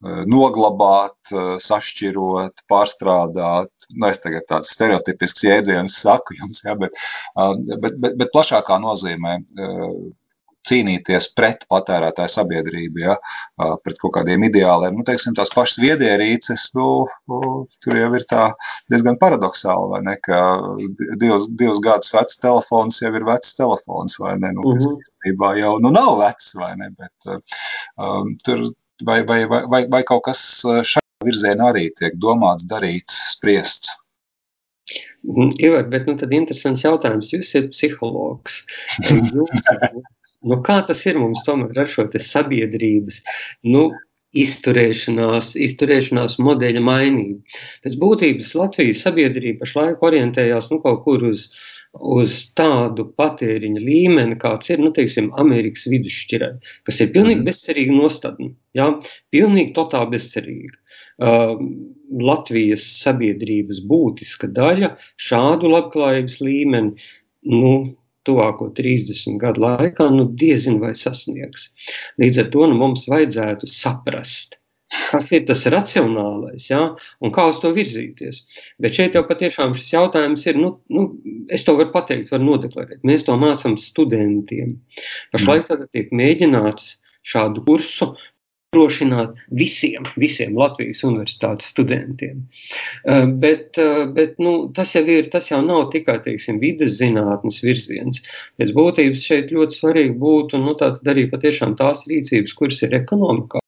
noglabāt, sašķirot, pārstrādāt. Nu, es tagad tāds stereotipisks jēdziens saku jums, ja, bet, bet, bet, bet plašākā nozīmē cīnīties pret patērētāju sabiedrību, ja, pret kaut kādiem ideāliem. Nu, teiksim, tās pašas viedierīces, nu, tur jau ir tā diezgan paradoxāli, vai ne, ka divus, divus gadus vecs telefons jau ir vecs telefons, vai ne, nu, kas mhm. īstenībā jau, nu, nav vecs, vai ne, bet um, tur, vai, vai, vai, vai, vai kaut kas šajā virzienā arī tiek domāts, darīts, spriests? Ivar, bet nu, tad interesants jautājums. Jūs esat psihologs. Jums, Nu, kā tas ir mums tomēr ar šo sabiedrības nu, izturēšanās, izturēšanās modeļa mainību? Pēc būtības Latvijas sabiedrība pašlaik orientējās nu, kaut kur uz, uz tādu patēriņa līmeni, kāds ir nu, teiksim, Amerikas vidusšķirē, kas ir pilnīgi mhm. bezcerīga nostādne. Ja? Pilnīgi totāli bezcerīga. Uh, Latvijas sabiedrības būtiska daļa šādu labklājības līmeni nu, tuvāko 30 gadu laikā, nu diezin vai sasniegs. Līdz ar to nu, mums vajadzētu saprast, kas ir tas racionālais, ja, un kā uz to virzīties. Bet šeit jau patiešām šis jautājums ir, nu, nu es to varu pateikt, varu nodeklarēt. Mēs to mācām studentiem. Pašlaik mm. tātad tiek mēģināts šādu kursu nodrošināt visiem, visiem Latvijas universitātes studentiem. Eh, bet, eh, bet nu, tas, jau ir, tas jau nav tikai teiksim, vidas zinātnes virziens. Pēc būtības šeit ļoti svarīgi būtu nu, arī patiešām tās rīcības, kuras ir ekonomikā.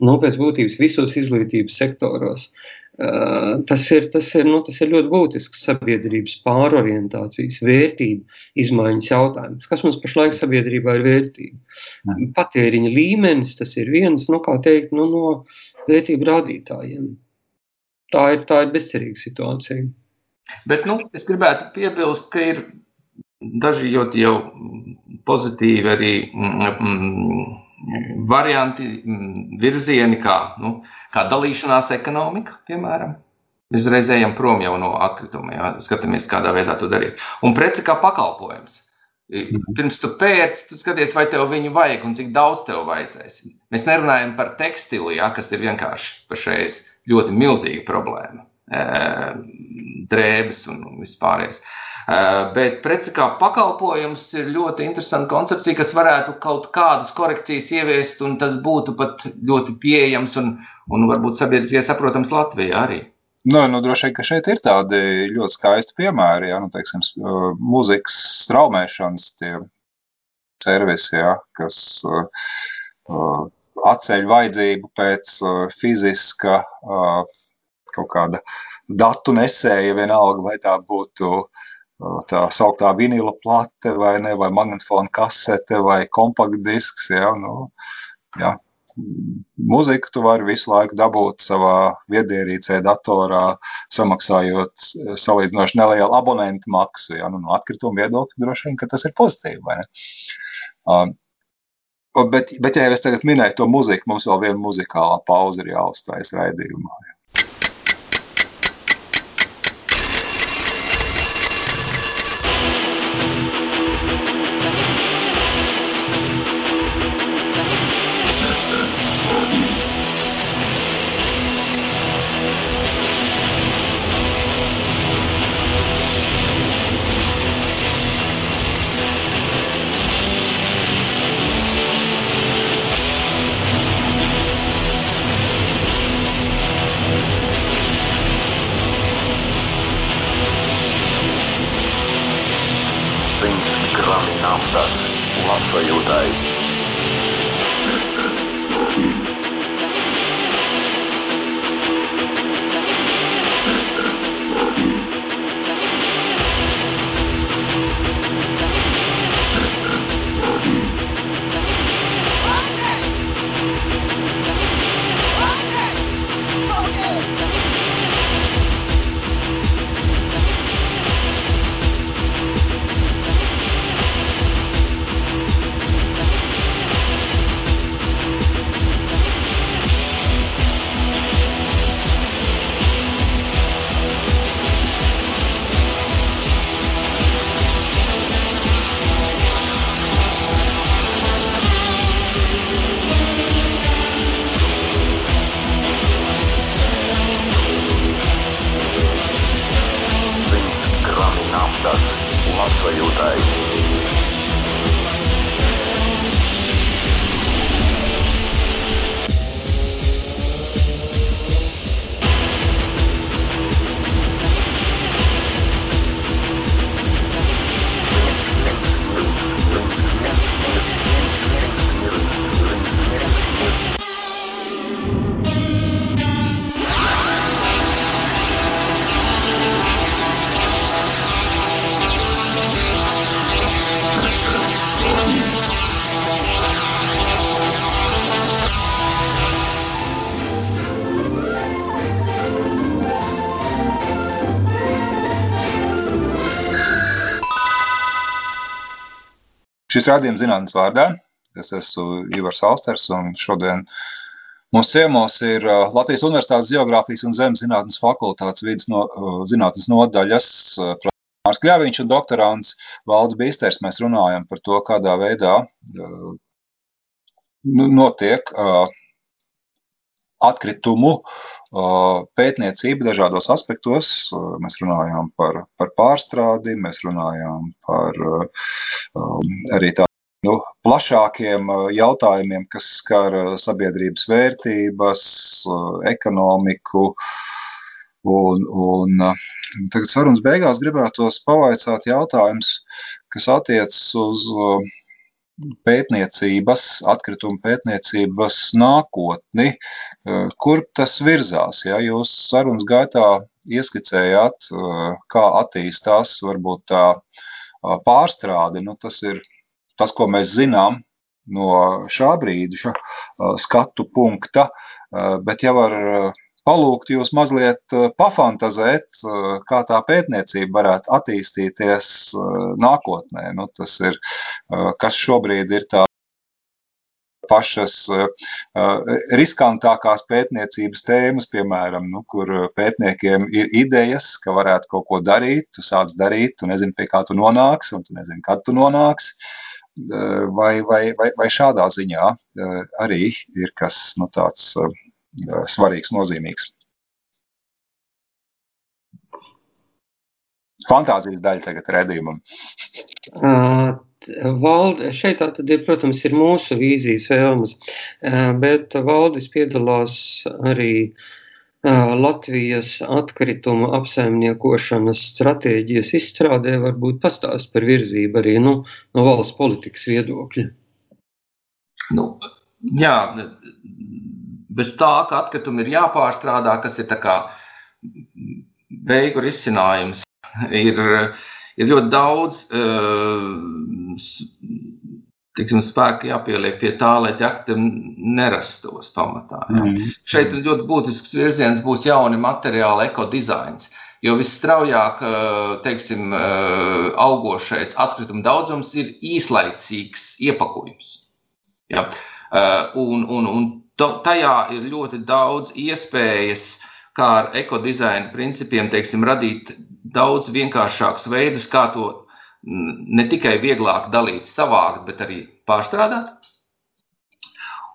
Nu, pēc būtības visos izglītības sektoros. Tas ir, tas, ir, nu, tas ir ļoti būtisks sabiedrības pārorientācijas, vērtību izmaiņas jautājums. Kas mums pašlaik sabiedrībā ir vērtība? Patēriņa līmenis tas ir viens nu, teikt, nu, no vērtību rādītājiem. Tā ir, tā ir bezcerīga situācija. Bet nu, es gribētu piebilst, ka ir daži ļoti jau pozitīvi arī mm, mm, varianti, mm, virzieni, kā, nu, kā dalīšanās ekonomika, piemēram. Mēs uzreiz ejam prom no atkritumiem, ja skatāmies, kādā veidā to darīt. Un preci kā pakalpojums. Mhm. Pirms tu pēc, tu skaties, vai tev viņu vajag un cik daudz tev vajadzēs. Mēs nerunājam par tekstilu, ja, kas ir vienkārši pašreiz ļoti milzīga problēma. Drēbes un vispārējais. Bet preci kā pakalpojums ir ļoti interesanta koncepcija, kas varētu kaut kādas korekcijas ieviest, un tas būtu pat ļoti pieejams un, un varbūt sabiedriskie saprotams Latvijā arī. Nu, nu, droši vien, ka šeit ir tādi ļoti skaisti piemēri, ja, nu, teiksim, mūzikas straumēšanas servisi, ja, kas uh, atceļ vajadzību pēc uh, fiziska uh, kaut kāda datu nesēja, vienalga, vai tā būtu uh, tā sauktā vinila plate, vai, ne, vai magnetofona kasete, vai kompaktdisks. Ja, nu, ja. Mūziku tu vari visu laiku dabūt savā viedierīcē, datorā, samaksājot salīdzinoši nelielu abonentu maksu. Ja, nu, no atkrituma viedokļa droši vien, ka tas ir pozitīvi. Um, bet, bet, ja es tagad minēju to muziku, mums vēl viena muzikālā pauze ir jāuzstājas raidījumā. Ja. Šis rādījums zinātnes vārdā. Es esmu Ivars Alsters, un šodien mums ciemos ir uh, Latvijas Universitātes Geogrāfijas un Zemes zinātnes fakultātes vidas no, uh, zinātnes nodaļas uh, Mārs Kļāviņš un doktorants Valds Bīsters. Mēs runājam par to, kādā veidā nu, notiek atkritumu pētniecība dažādos aspektos. Mēs runājām par, par pārstrādi, mēs runājām par arī tā, nu, plašākiem jautājumiem, kas skar sabiedrības vērtības, ekonomiku. Un, un tagad sarunas beigās gribētos pavaicāt jautājumus, kas attiecas uz pētniecības, atkrituma pētniecības nākotni, kur tas virzās. Ja jūs sarunas gaitā ieskicējāt, kā attīstās varbūt tā pārstrāde, nu, tas ir tas, ko mēs zinām no šā brīža skatu punkta, bet ja var palūgt jūs mazliet pafantazēt, kā tā pētniecība varētu attīstīties nākotnē. Nu, tas ir, kas šobrīd ir tā pašas riskantākās pētniecības tēmas, piemēram, nu, kur pētniekiem ir idejas, ka varētu kaut ko darīt, tu sāc darīt, tu nezini, pie kā tu nonāksi, un tu nezini, kad tu nonāksi. Vai, vai, vai, vai šādā ziņā arī ir kas nu, tāds svarīgs, nozīmīgs. Fantāzijas daļa tagad redzējumam. Valde, šeit tātad ir, protams, ir mūsu vīzijas vēlmes, bet valdis piedalās arī Latvijas atkrituma apsaimniekošanas stratēģijas izstrādē, varbūt pastāst par virzību arī nu, no valsts politikas viedokļa. Nu, jā, bez tā, ka atkritumi ir jāpārstrādā, kas ir beigu risinājums, ir, ir ļoti daudz tiksim, spēka jāpieliek pie tā, lai tie atkritumi nerastos pamatā. Ja. Mm. Šeit ļoti būtisks virziens būs jauni materiāli, ekodizains. Jo visstraujāk teiksim, augošais atkrituma daudzums ir īslaicīgs iepakojums. Ja. Un, un, un tajā ir ļoti daudz iespējas, kā ar ekodizaina principiem, teiksim, radīt daudz vienkāršākus veidus, kā to ne tikai vieglāk dalīt, savākt, bet arī pārstrādāt.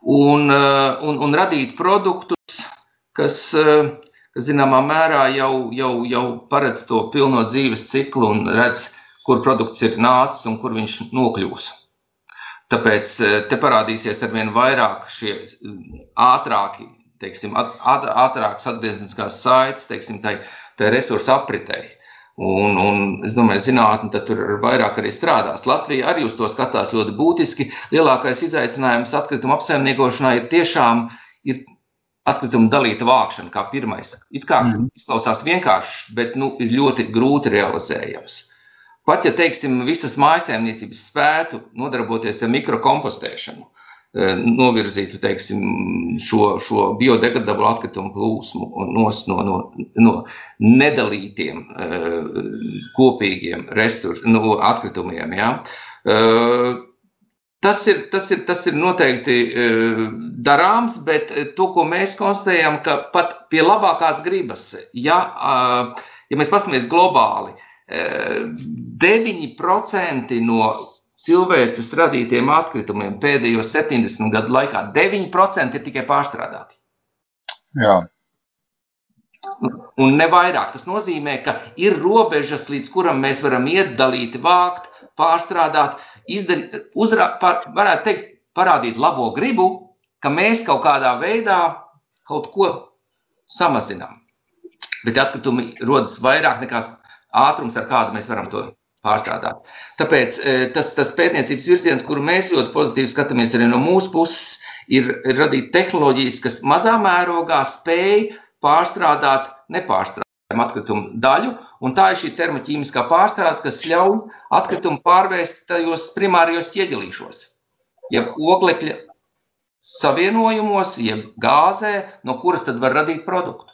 Un, eh, un, un radīt produktus, kas, eh, kas zināmā mērā jau, jau, jau paredz to pilno dzīves ciklu un redz, kur produkts ir nācis un kur viņš nokļūs. Tāpēc eh, te parādīsies ar vien vairāk šie mm, ātrāki, teiksim, ātrākas atgriezniskās saites, teiksim, tai, tai resursu apritei. Un, un es domāju, zinātnē tur vairāk arī strādās. Latvija arī uz to skatās ļoti būtiski. Lielākais izaicinājums atkrituma apsaimniekošanā ir tiešām ir atkrituma dalīta vākšana, kā pirmais. It kā mm. izklausās vienkārši, bet nu, ir ļoti grūti realizējams. Pat ja teiksim, visas mājsaimniecības spētu nodarboties ar mikrokompostēšanu, eh, novirzītu teiksim, šo, šo biodegradablu atkritumu plūsmu no, no, no nedalītiem eh, kopīgiem resursiem, no atkritumiem. Ja? Eh, tas ir, tas, ir, tas ir noteikti darāms, bet to, ko mēs konstatējam, ka pat pie labākās gribas, ja, ja mēs paskatāmies globāli, 9% no cilvēces radītiem atkritumiem pēdējo 70 gadu laikā 9% ir tikai pārstrādāti. Jā. Un ne vairāk. Tas nozīmē, ka ir robežas, līdz kuram mēs varam iet, dalīt, vākt, pārstrādāt, izdarīt, uzrā, par, varētu teikt, parādīt labo gribu, ka mēs kaut kādā veidā kaut ko samazinām. Bet atkritumi rodas vairāk nekā ātrums, ar kādu mēs varam to pārstrādāt. Tāpēc e, tas, tas pētniecības virziens, kuru mēs ļoti pozitīvi skatāmies arī no mūsu puses, ir, ir radīt tehnoloģijas, kas mazā mērogā spēj pārstrādāt nepārstrādājumu atkritumu daļu, un tā ir šī termoķīmiskā pārstrāde, kas ļauj atkritumu pārvērst tajos primārajos ķieģelīšos, jeb oglekļa savienojumos, jeb gāzē, no kuras tad var radīt produktu.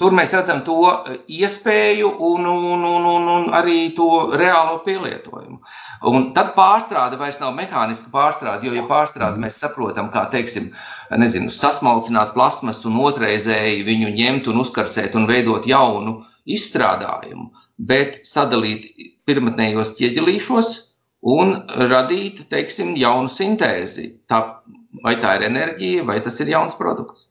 Tur mēs redzam to e, iespēju un, un, un, un, un arī to reālo pielietojumu. Un tad pārstrāde vairs nav mehāniska pārstrāde, jo, ja pārstrāde mēs saprotam, kā teiksim, nezinu, sasmalcināt plasmas un otrreizēji viņu ņemt un uzkarsēt un veidot jaunu izstrādājumu, bet sadalīt pirmotnējos ķieģelīšos un radīt, teiksim, jaunu sintēzi. Tā, vai tā ir enerģija, vai tas ir jauns produkts.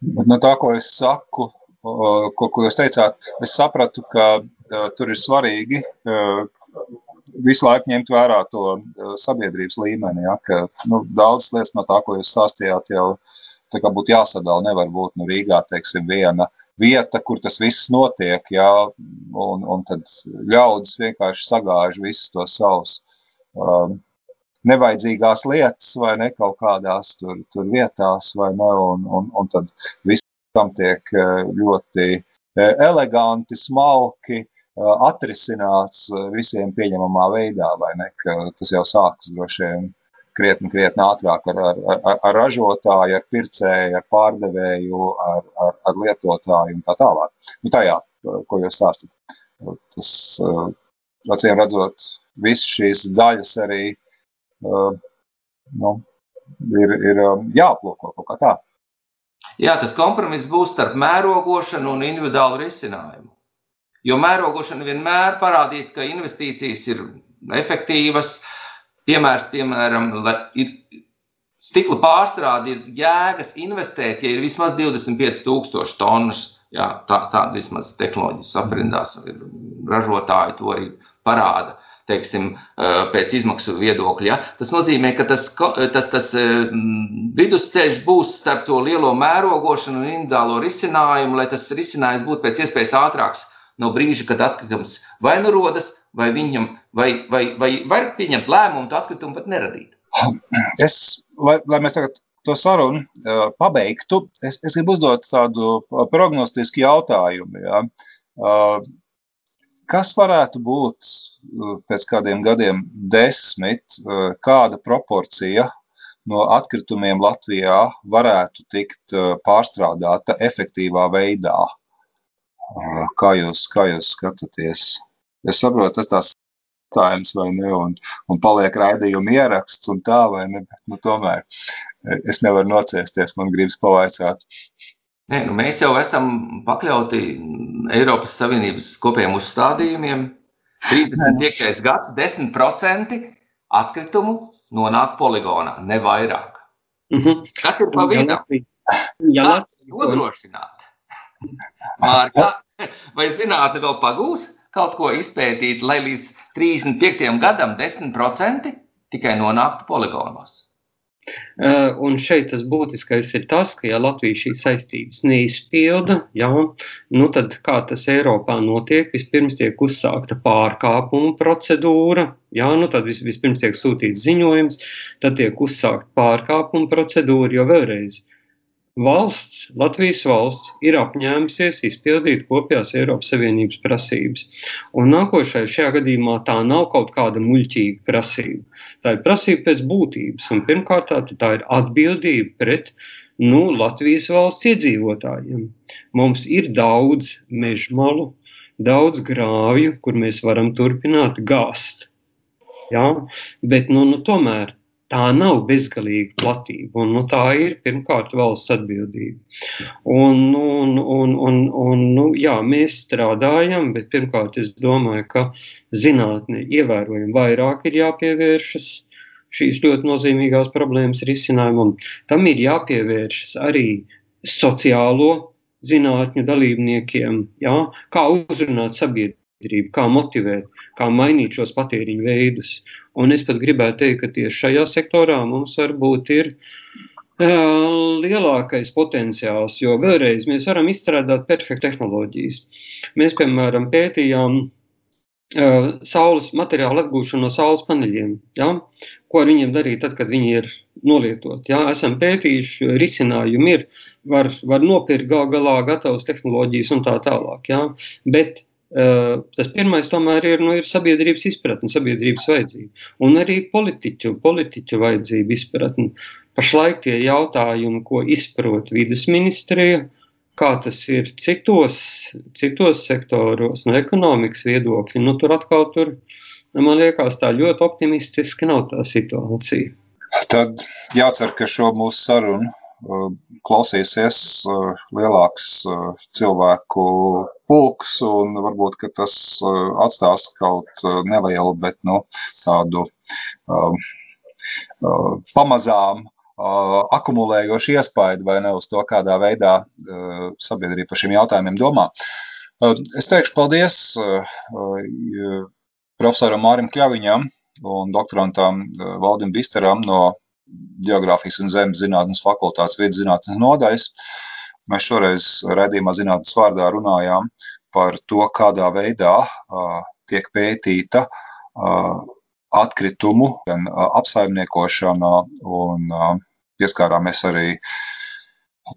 Bet no tā, ko es saku, ko, ko jūs teicāt, es sapratu, ka uh, tur ir svarīgi uh, visu laiku ņemt vērā to uh, sabiedrības līmeni. Ja, ka, nu, daudz lietas no tā, ko jūs stāstījāt, jau būtu jāsadala. Nevar būt nu, Rīgā teiksim, viena vieta, kur tas viss notiek, ja, un, un tad ļaudis vienkārši sagāž visus tos savus. Um, nevajadzīgās lietas vai ne kaut kādās tur, tur vietās, vai ne, un, un, un tad viss tam tiek ļoti eleganti, smalki atrisināts visiem pieņemamā veidā, vai ne, ka tas jau sākas droši vien krietni, krietni ātrāk ar, ar, ar, ar ražotāju, ar pircēju, ar pārdevēju, ar, ar, ar lietotāju un tā tālāk. Nu, tajā, ko jūs stāstat. Tas, acīm redzot, visas šīs daļas arī nu, ir, ir jāaplūko kaut kā tā. Jā, tas kompromiss būs starp mērogošanu un individuālu risinājumu. Jo mērogošana vienmēr parādīs, ka investīcijas ir efektīvas, Piemērs, piemēram, ir stikla pārstrāde, ir jēgas investēt, ja ir vismaz 25,000 tonnas. Jā, tā, tāda vismaz tehnoloģijas aprindās, ražotāji to arī parāda. Teiksim, pēc izmaksu viedokļa. Ja? Tas nozīmē, ka tas, tas, tas vidusceļš būs starp to lielo mērogošanu un individuālo risinājumu, lai tas risinājums būtu pēc iespējas ātrāks no brīža, kad atkritums vai nu rodas, vai viņam vai, vai, vai var pieņemt lēmumu, to atkritumu pat neradīt? Es, lai, lai mēs tagad to sarunu pabeigtu, es, es gribu uzdot tādu prognostisku jautājumu. Ja? Uh, kas varētu būt pēc kādiem gadiem, desmit, uh, kāda proporcija no atkritumiem Latvijā varētu tikt pārstrādāta efektīvā veidā? Kā jūs, kā jūs skatāties? Es saprotu, tas tās jautājums, vai ne, un, un paliek raidījuma ieraksts un tā, vai ne, bet, nu, tomēr es nevaru nociesties, man gribas pavaicāt. Nē, nu mēs jau esam pakļauti Eiropas Savienības kopējiem uzstādījumiem. 35. gads, 10% atkritumu nonāk poligonā, ne vairāk. Mm -hmm. Kas ir pa vidu? Jā, nodrošināt. Mārka, vai zinātne vēl pagūs? kaut ko izpētīt, lai līdz 35. gadam 10% tikai nonāktu poligonos. Uh, un šeit tas būtiskais ir tas, ka, ja Latvija šīs saistības neizpilda, ja, nu tad kā tas Eiropā notiek, vispirms tiek uzsākta pārkāpuma procedūra, ja, nu tad vis, vispirms tiek sūtīts ziņojums, tad tiek uzsākta pārkāpuma procedūra, jo vēlreiz uh, Valsts, Latvijas valsts, ir apņēmusies izpildīt kopējās Eiropas Savienības prasības. Un nākošais šajā gadījumā tā nav kaut kāda muļķīga prasība. Tā ir prasība pēc būtības. Un pirmkārt, tā ir atbildība pret nu, Latvijas valsts iedzīvotājiem. Mums ir daudz mežmalu, daudz grāvju, kur mēs varam turpināt gāzt. Ja? Bet nu, nu, tomēr tā nav bezgalīga platība. Un, nu, tā ir pirmkārt valsts atbildība. Un, un, un, un, un, nu, jā, mēs strādājam, bet pirmkārt es domāju, ka zinātnē ievērojami vairāk ir jāpievēršas šīs ļoti nozīmīgās problēmas risinājumam. Tam ir jāpievēršas arī sociālo zinātņu dalībniekiem, jā, kā uzrunāt sabiedrību, kā motivēt, kā mainīt šos patēriņu veidus. Un es pat gribētu teikt, ka tieši šajā sektorā mums varbūt ir lielākais potenciāls, jo vēlreiz mēs varam izstrādāt perfektu tehnoloģijas. Mēs, piemēram, pētījām uh, saules materiālu atgūšanu no saules paneļiem. Ja? Ko ar viņiem darīt tad, kad viņi ir nolietoti? Ja? Esam pētījuši, risinājumi ir, var, var nopirkt gal galā gatavas tehnoloģijas un tā tālāk. Ja? Bet Tas pirmais tomēr ir, nu, ir sabiedrības izpratne, sabiedrības vajadzība. Un arī politiķu, politiķu vajadzība izpratne. Pašlaik tie jautājumi, ko izprot vidas ministrija, kā tas ir citos, citos sektoros, no ekonomikas viedokļa, nu, tur atkal tur, man liekas, tā ļoti optimistiski nav tā situācija. Tad jācer, ka šo mūsu sarunu klausīsies lielāks cilvēku pulks, un varbūt tas atstās kaut nelielu, bet nu, tādu pamazām akumulējošu iespaidu vai ne uz to, kādā veidā sabiedrība par šiem jautājumiem domā. Es teikšu paldies profesoram Mārim Kļaviņam un doktorantam Valdim Bisteram no Geogrāfijas un Zemes zinātnes fakultātes vidas zinātnes nodaļas. Mēs šoreiz redzījumā zinātnes vārdā runājām par to, kādā veidā tiek pētīta atkritumu, gan apsaimniekošanā, un pieskārāmies arī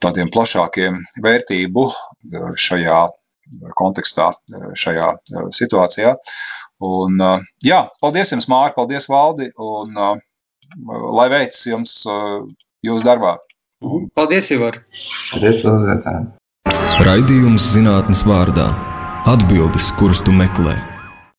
tādiem plašākiem vērtību šajā kontekstā, šajā situācijā. Un, jā, paldies jums, Mārka, paldies, Valdi, un lai veicas jums jūsu darbā. Paldies, Ivar! Paldies, uzvērtēm! Raidījums zinātnes vārdā - atbildes, kuras tu meklē.